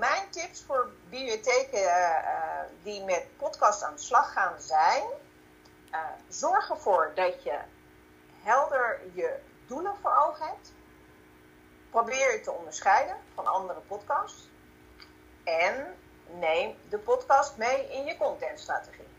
Mijn tips voor bibliotheken uh, die met podcast aan de slag gaan zijn, uh, zorg ervoor dat je helder je doelen voor ogen hebt. Probeer je te onderscheiden van andere podcasts. En neem de podcast mee in je contentstrategie.